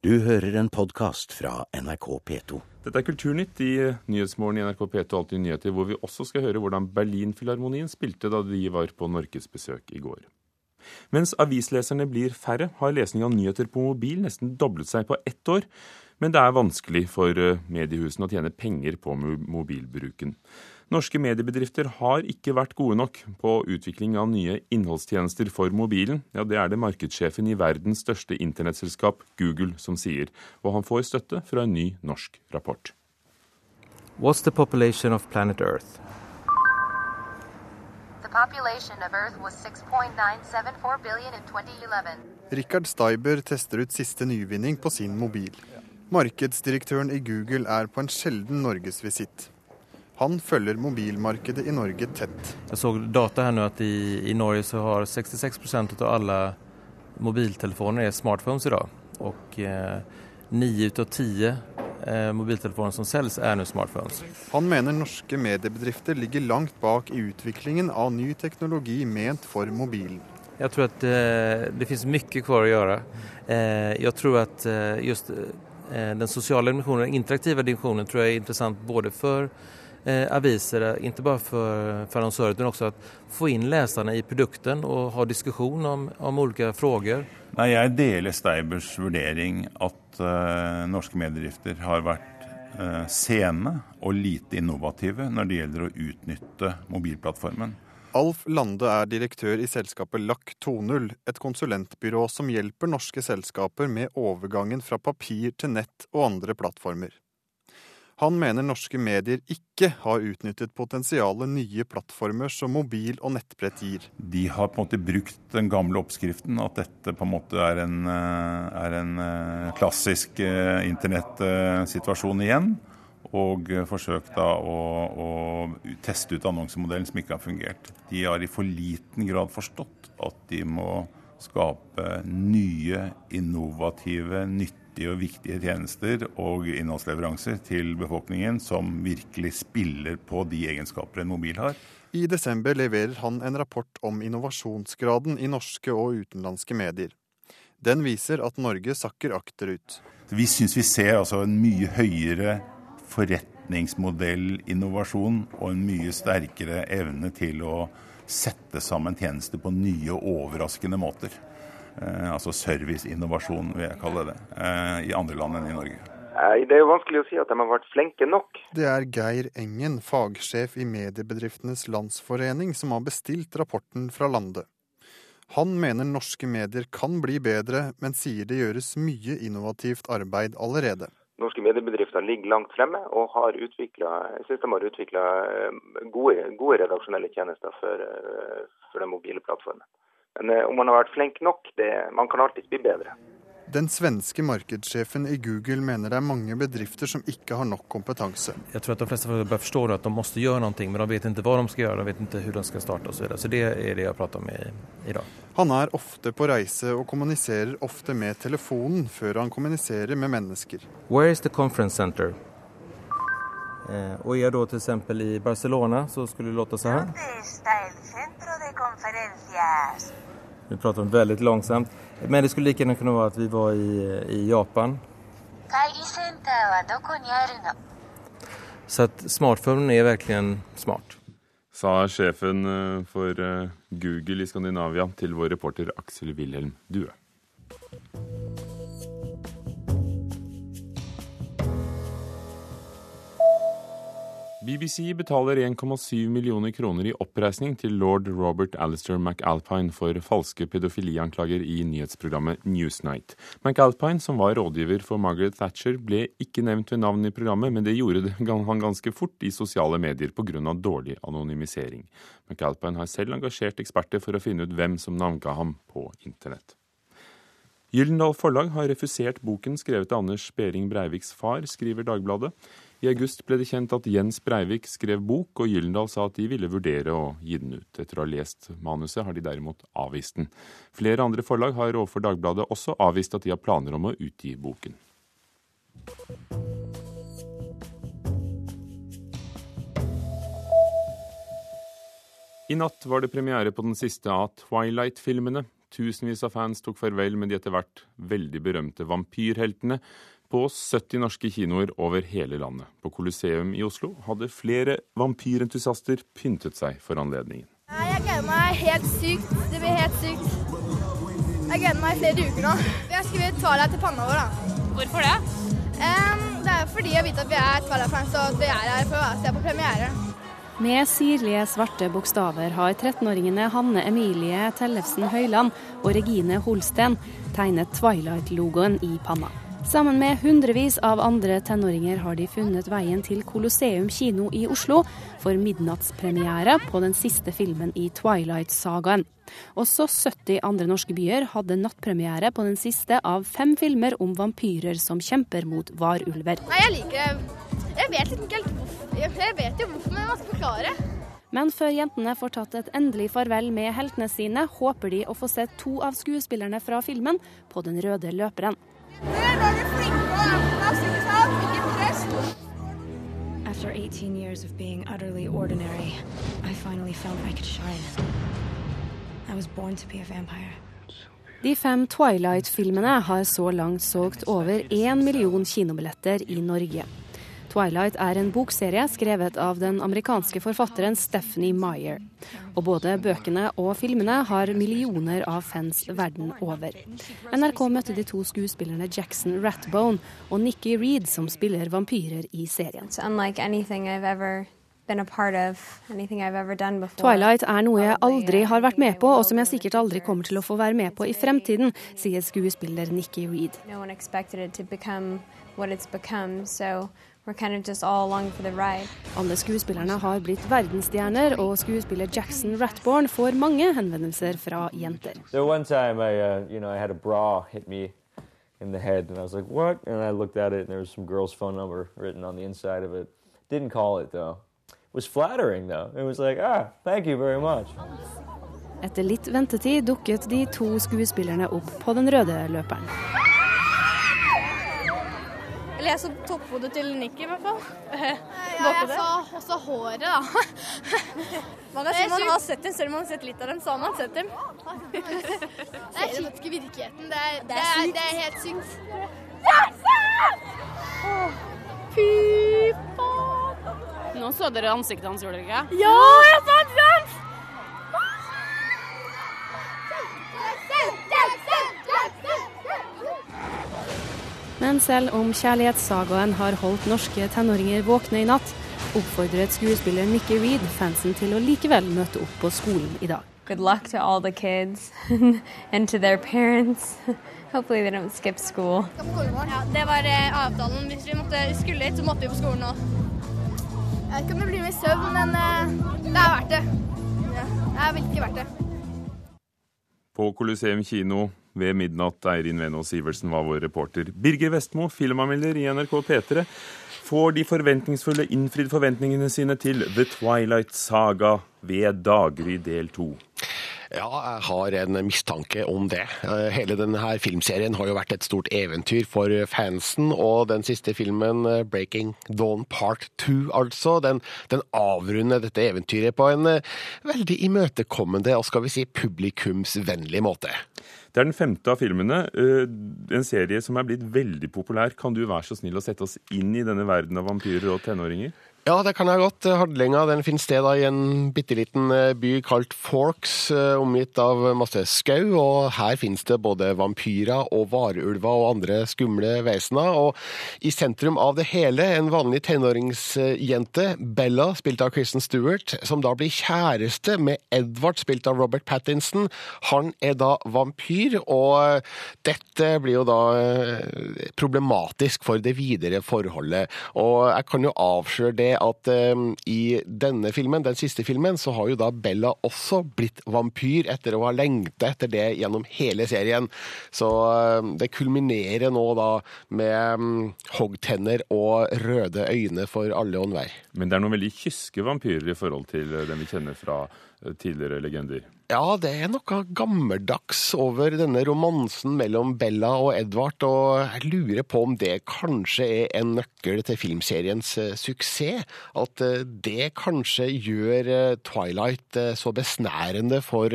Du hører en podkast fra NRK P2. Dette er Kulturnytt i Nyhetsmorgen i NRK P2 Alltid nyheter, hvor vi også skal høre hvordan Berlinfilharmonien spilte da de var på norgesbesøk i går. Mens avisleserne blir færre, har lesning av nyheter på mobil nesten doblet seg på ett år. Men det er vanskelig for eh, mediehusene å tjene penger på mobilbruken. Norske mediebedrifter har ikke vært gode nok på utvikling av nye innholdstjenester for mobilen. Ja, Det er det markedssjefen i verdens største internettselskap, Google, som sier. Og han får støtte fra en ny norsk rapport. What's the population of planet Earth? Richard Steiber tester ut siste nyvinning på sin mobil. Markedsdirektøren i Google er på en sjelden norgesvisitt. Han følger mobilmarkedet i Norge tett. Jeg så data her nå at i, i Norge så har 66% av alle mobiltelefoner er smartphones i dag. Og eh, ni ut av ti eh, mobiltelefoner som selges, er nå smartphones. Han mener norske mediebedrifter ligger langt bak i utviklingen av ny teknologi ment for mobilen. Jeg tror at eh, det finnes mye kvar å gjøre. Eh, jeg tror at eh, just Eh, den sosiale dimensjonen, den interaktive dimensjonen tror jeg er interessant både for eh, aviser, ikke bare for, for annonsører, men også å få inn leserne i produkten og ha diskusjon om, om ulike spørsmål. Nei, Jeg deler Steibers vurdering at eh, norske mediedrifter har vært eh, sene og lite innovative når det gjelder å utnytte mobilplattformen. Alf Lande er direktør i selskapet LAK20, et konsulentbyrå som hjelper norske selskaper med overgangen fra papir til nett og andre plattformer. Han mener norske medier ikke har utnyttet potensialet nye plattformer som mobil og nettbrett gir. De har på en måte brukt den gamle oppskriften, at dette på en måte er en, eh, er en eh, klassisk eh, internettsituasjon igjen og forsøkt da å, å, teste ut annonsemodellen som ikke har fungert. De har i for liten grad forstått at de må skape nye, innovative, nyttige og viktige tjenester og innholdsleveranser til befolkningen som virkelig spiller på de egenskaper en mobil har. I desember leverer han en rapport om innovasjonsgraden i norske og utenlandske medier. Den viser at Norge sakker akterut. Vi syns vi ser altså en mye høyere forretningsmodellinnovasjon og en mye sterkere evne til å sette sammen tjenester på nye og overraskende måter. Eh, altså serviceinnovasjon, vil jeg kalle det, eh, i andre land enn i Norge. Det er jo vanskelig å si at de har vært flinke nok. Det er Geir Engen, fagsjef i Mediebedriftenes Landsforening, som har bestilt rapporten fra Lande. Han mener norske medier kan bli bedre, men sier det gjøres mye innovativt arbeid allerede norske mediebedrifter ligger langt fremme og har utviklet, synes de har utvikla eh, gode, gode, redaksjonelle tjenester for, for den mobile plattformen. Men eh, om man har vært flink nok, det, man kan alltids bli bedre. Den svenske markedssjefen i Google mener det er mange bedrifter som ikke har nok kompetanse. Jeg tror at de fleste bør forstå at de må gjøre noe, men de vet ikke hva de skal gjøre, de vet ikke hvordan de skal starte osv. Så, så det er det jeg prater om i, i dag. Han er ofte på reise og kommuniserer ofte med telefonen før han kommuniserer med mennesker. Where is the conference center? Eh, og er da f.eks. i Barcelona, så skulle det låte sånn. Vi prater veldig langsomt. Men det skulle like gjerne kunne være at vi var i, i Japan. Så at smartphonen er virkelig smart. Sa sjefen eh, for eh, Google i Skandinavia til vår reporter Aksel Wilhelm Due. BBC betaler 1,7 millioner kroner i oppreisning til lord Robert Alistair McAlpine for falske pedofilianklager i nyhetsprogrammet Newsnight. McAlpine, som var rådgiver for Margaret Thatcher, ble ikke nevnt ved navn i programmet, men det gjorde han ganske fort i sosiale medier pga. dårlig anonymisering. McAlpine har selv engasjert eksperter for å finne ut hvem som navnga ham på internett. Gyldendal Forlag har refusert boken skrevet av Anders Behring Breiviks far, skriver Dagbladet. I august ble det kjent at Jens Breivik skrev bok, og Gyllendal sa at de ville vurdere å gi den ut. Etter å ha lest manuset har de derimot avvist den. Flere andre forlag har overfor Dagbladet også avvist at de har planer om å utgi boken. I natt var det premiere på den siste av Twilight-filmene. Tusenvis av fans tok farvel med de etter hvert veldig berømte vampyrheltene på 70 norske kinoer over hele landet. På Colosseum i Oslo hadde flere vampyrentusiaster pyntet seg for anledningen. Jeg gleder meg helt sykt. Det blir helt sykt. Jeg gleder meg i flere uker nå. Vi har skrevet Twilight til panna vår. da. Hvorfor det? Um, det er fordi jeg vet at vi er Twilight-fans, og at vi er her for å se på premiere. Med sirlige svarte bokstaver har 13-åringene Hanne Emilie Tellefsen Høyland og Regine Holsten tegnet Twilight-logoen i panna. Sammen med hundrevis av andre tenåringer har de funnet veien til Colosseum kino i Oslo for midnattspremiere på den siste filmen i Twilight-sagaen. Også 70 andre norske byer hadde nattpremiere på den siste av fem filmer om vampyrer som kjemper mot varulver. Nei, jeg liker. Jeg vet ikke helt hvorfor. Jeg vet jo hvorfor, men jeg skal forklare? Men før jentene får tatt et endelig farvel med heltene sine, håper de å få se to av skuespillerne fra filmen på den røde løperen. After 18 years of being utterly ordinary, I finally felt I could shine. I was born to be a vampire. De fem Twilight-filmene har så langt solgt over én million kinobilletter i Norge. Twilight er en bokserie skrevet av den amerikanske forfatteren Stephanie Meyer. Og både bøkene og filmene har millioner av fans verden over. NRK møtte de to skuespillerne Jackson Ratbone og Nikki Reed, som spiller vampyrer i serien. Twilight er noe jeg aldri har vært med på, og som jeg sikkert aldri kommer til å få være med på i fremtiden, sier skuespiller Nikki Reed. Kind of Alle skuespillerne har blitt verdensstjerner, og skuespiller Jackson Ratborn får mange henvendelser fra jenter. in the head and I was like, what? And I looked at it and there was some girl's phone number written on the inside of it. Didn't call it though. It was flattering though. It was like, ah, thank you very much. Etter litt ventetid dukket de to skuespillerne opp på den røde løperen. Eller jeg så topphodet til Nikki, i hvert fall. Ja, jeg så også håret, da. Man kan si man har sett dem, selv om man har sett litt av dem, så har man sett dem. Det er faktisk i virkeligheten. Det er, det er, det er helt sykt. Fy faen! Nå så dere ansiktet hans, gjorde dere ikke? Ja, jeg så Men selv om kjærlighetssagaen har holdt norske tenåringer våkne i natt, oppfordret skuespiller Nikki Reed fansen til å likevel møte opp på skolen i dag. Good luck to all the kids and to their parents. Hopefully they don't skip school. Ja, det var eh, avtalen. Hvis vi måtte, skulle hit, så måtte vi på skolen nå. Jeg vet ikke om det blir mye søvn, men eh, det er verdt det. Det er virkelig verdt det. På Colosseum kino ved midnatt, Eirin Venås Sivertsen var vår reporter. Birger Vestmo, filmanmelder i NRK P3. Får de forventningsfulle innfridd forventningene sine til The Twilight Saga ved Daggry del to? Ja, jeg har en mistanke om det. Eh, hele denne filmserien har jo vært et stort eventyr for fansen, og den siste filmen, eh, 'Breaking Dawn Part 2', altså, den, den avrunder dette eventyret på en eh, veldig imøtekommende og skal vi si publikumsvennlig måte. Det er den femte av filmene. En serie som er blitt veldig populær. Kan du være så snill å sette oss inn i denne verden av vampyrer og tenåringer? Ja, det kan jeg godt. Handlinga den finner sted i en bitte liten eh, by kalt Forks, eh, omgitt av masse skau. Og her finnes det både vampyrer og varulver og andre skumle vesener. Og i sentrum av det hele en vanlig tenåringsjente, Bella, spilt av Kristen Stewart, som da blir kjæreste med Edvard, spilt av Robert Pattinson. Han er da vampyr, og dette blir jo da eh, problematisk for det videre forholdet. Og jeg kan jo avsløre det at um, i denne filmen, den siste filmen, så har jo da Bella også blitt vampyr etter å ha lengta etter det gjennom hele serien. Så um, det kulminerer nå da med um, hoggtenner og røde øyne for alle og enhver. Men det er noen veldig kyske vampyrer i forhold til den vi kjenner fra tidligere legender. Ja, det er noe gammeldags over denne romansen mellom Bella og Edvard, og jeg lurer på om det kanskje er en nøkkel til filmseriens eh, suksess? At eh, det kanskje gjør eh, Twilight så besnærende for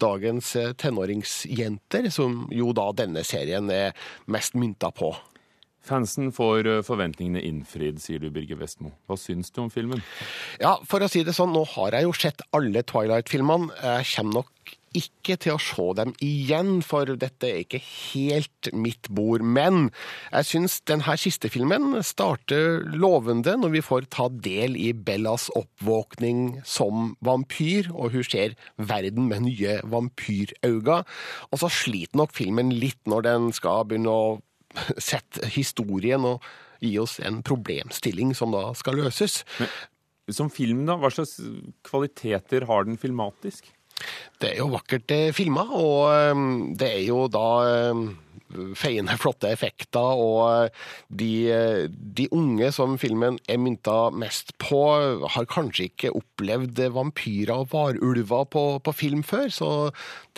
dagens tenåringsjenter, som jo da denne serien er mest mynta på? Fansen får eh, forventningene innfridd, sier du Birger Vestmo. Hva syns du om filmen? Ja, for å si det sånn, nå har jeg jo sett alle Twilight-filmene. Jeg kommer nok ikke til å se dem igjen, for dette er ikke helt mitt bord. Men jeg syns denne siste filmen starter lovende når vi får ta del i Bellas oppvåkning som vampyr, og hun ser verden med nye vampyrøyne. Og så sliter nok filmen litt når den skal begynne å sett historien og gi oss en problemstilling som da skal løses. Men, som film, da, hva slags kvaliteter har den filmatisk? Det er jo vakkert eh, filma, og eh, det er jo da eh, feiende flotte effekter, og de, de, unge som filmen er mynta mest på, har kanskje ikke opplevd vampyrer og varulver på, på film før, så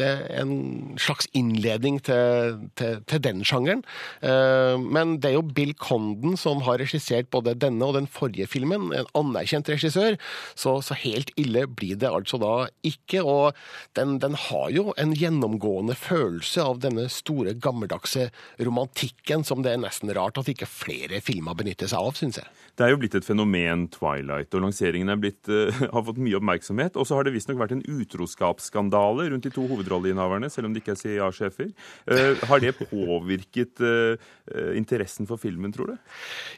det er en slags innledning til, til, til, den sjangeren. Eh, men det er jo Bill Condon som har regissert både denne og den forrige filmen, en anerkjent regissør, så, så helt ille blir det altså da ikke. Og den, den har jo en gjennomgående følelse av denne store, gammeldagse gammeldagse romantikken som det er nesten rart at ikke flere filmer benytter seg av, syns jeg. Det er jo blitt et fenomen, Twilight, og lanseringen blitt, uh, har fått mye oppmerksomhet. Og så har det visstnok vært en utroskapsskandale rundt de to hovedrolleinnehaverne, selv om de ikke er CIA-sjefer. Eh, har det påvirket interessen for filmen, tror du?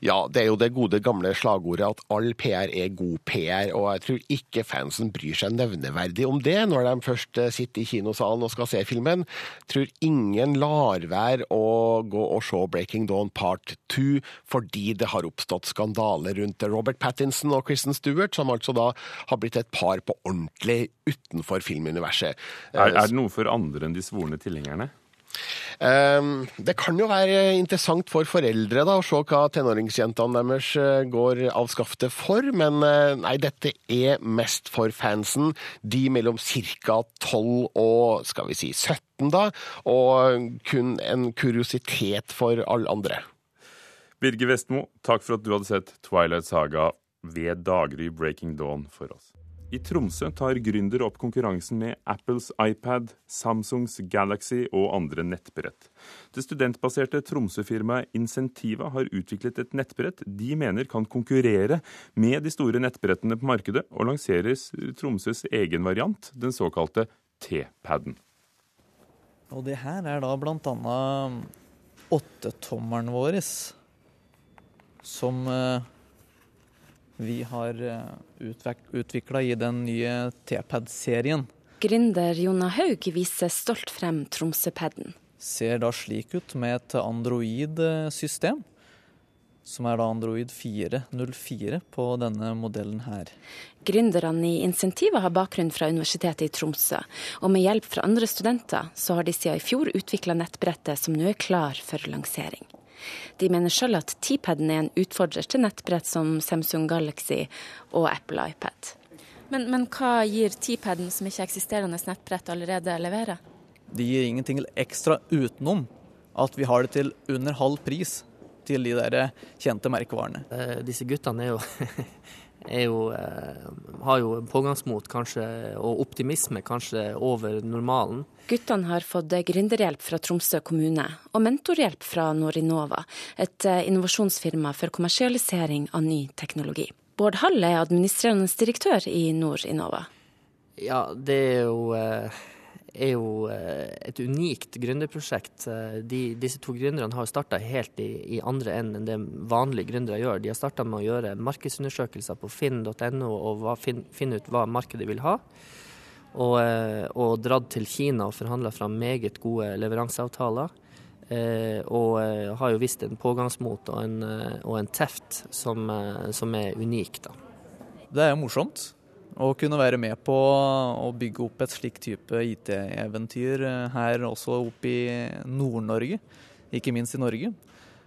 Ja, det er jo det gode gamle slagordet at all PR er god PR, og jeg tror ikke fansen bryr seg nevneverdig om det når de først sitter i kinosalen og skal se filmen. Jeg tror ingen lar være å gå og se Breaking Dawn part 2 fordi det har oppstått skandaler skandale rundt Robert Pattinson og Kristen Stewart, som altså da har blitt et par på ordentlig utenfor filmuniverset. Er, er det noe for andre enn de svorne tilhengerne? Um, det kan jo være interessant for foreldre da, å se hva tenåringsjentene deres eh, går av skaftet for, men eh, nei, dette er mest for fansen. De mellom ca. 12 og skal vi si 17, da, og kun en kuriositet for alle andre. Birger Vestmo, takk for at du hadde sett Twilight Saga ved daggry Breaking Dawn for oss. I Tromsø tar gründer opp konkurransen med Apples iPad, Samsungs Galaxy og andre nettbrett. Det studentbaserte Tromsø-firmaet Incentiva har utviklet et nettbrett de mener kan konkurrere med de store nettbrettene på markedet, og lanseres Tromsøs egen variant, den såkalte T-paden. Og det her er da annet åttetommeren vår som eh, vi har eh, utvikla i den nye T-pad-serien. Gründer Jonna Haug viser stolt frem Tromsø-paden. Ser da slik ut med et Android-system, som er da Android 404 på denne modellen her. Gründerne i Insentiva har bakgrunn fra Universitetet i Tromsø, og med hjelp fra andre studenter så har de siden i fjor utvikla nettbrettet som nå er klar for lansering. De mener sjøl at T-paden er en utfordrer til nettbrett som Samsung Galaxy og Apple iPad. Men, men hva gir T-paden som ikke eksisterende nettbrett allerede leverer? De gir ingenting ekstra utenom at vi har det til under halv pris til de der kjente merkevarene. Eh, disse guttene er jo jo, eh, har jo pågangsmot kanskje, og optimisme kanskje over normalen. Guttene har fått gründerhjelp fra Tromsø kommune og mentorhjelp fra Norinova, et eh, innovasjonsfirma for kommersialisering av ny teknologi. Bård Hall er administrerende direktør i Norinova. Ja, det er jo eh er jo eh, et unikt gründerprosjekt. Eh, de, disse to gründerne har starta helt i, i, andre enden enn det vanlige gründere gjør. De har starta med å gjøre markedsundersøkelser på finn.no og finne ut hva markedet vil ha. Og, eh, og dratt til Kina og forhandla fram meget gode leveranseavtaler. og har jo vist en pågangsmot og en, og en teft som, som er unik. da. Det er jo morsomt. Å kunne være med på å bygge opp et slikt type IT-eventyr eh, her også oppe i Nord-Norge, ikke minst i Norge.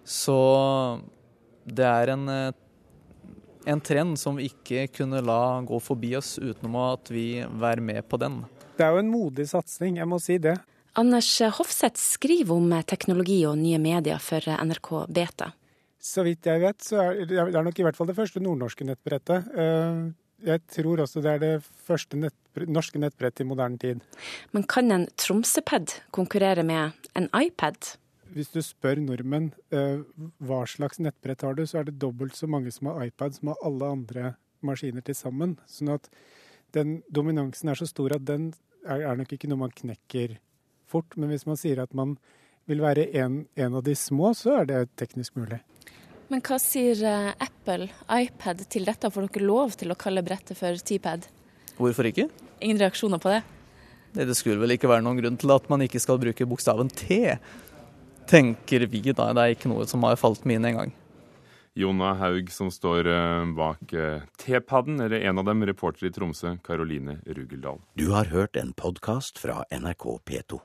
Så det er en eh, en trend som vi ikke kunne la gå forbi oss utenom at vi var med på den. Det er jo en modig satsing, jeg må si det. Anders Hofseth skriver om teknologi og nye medier for NRK Beta. Så vidt jeg vet, så er det er nok i hvert fall det første nordnorske nettbrettet. Jeg tror også det er det første nettbrett, norske nettbrettet i moderne tid. Men kan en Tromsøpad konkurrere med en iPad? Hvis du spør nordmenn eh, hva slags nettbrett har du, så er det dobbelt så mange som har iPad som har alle andre maskiner til sammen. Sånn at den dominansen er så stor at den er, er nok ikke noe man knekker fort. Men hvis man sier at man vil være en, en av de små, så er det teknisk mulig. Men hva sier eh, Apple, iPad, til dette? Får dere lov til å kalle brettet for T-pad? Hvorfor ikke? Ingen reaksjoner på det? Det skulle vel ikke være noen grunn til at man ikke skal bruke bokstaven T, tenker vi da. Det er ikke noe som har falt meg inn engang. Jonna Haug som står eh, bak eh, T-paden, eller en av dem, reporter i Tromsø, Karoline Rugeldal. Du har hørt en podkast fra NRK P2.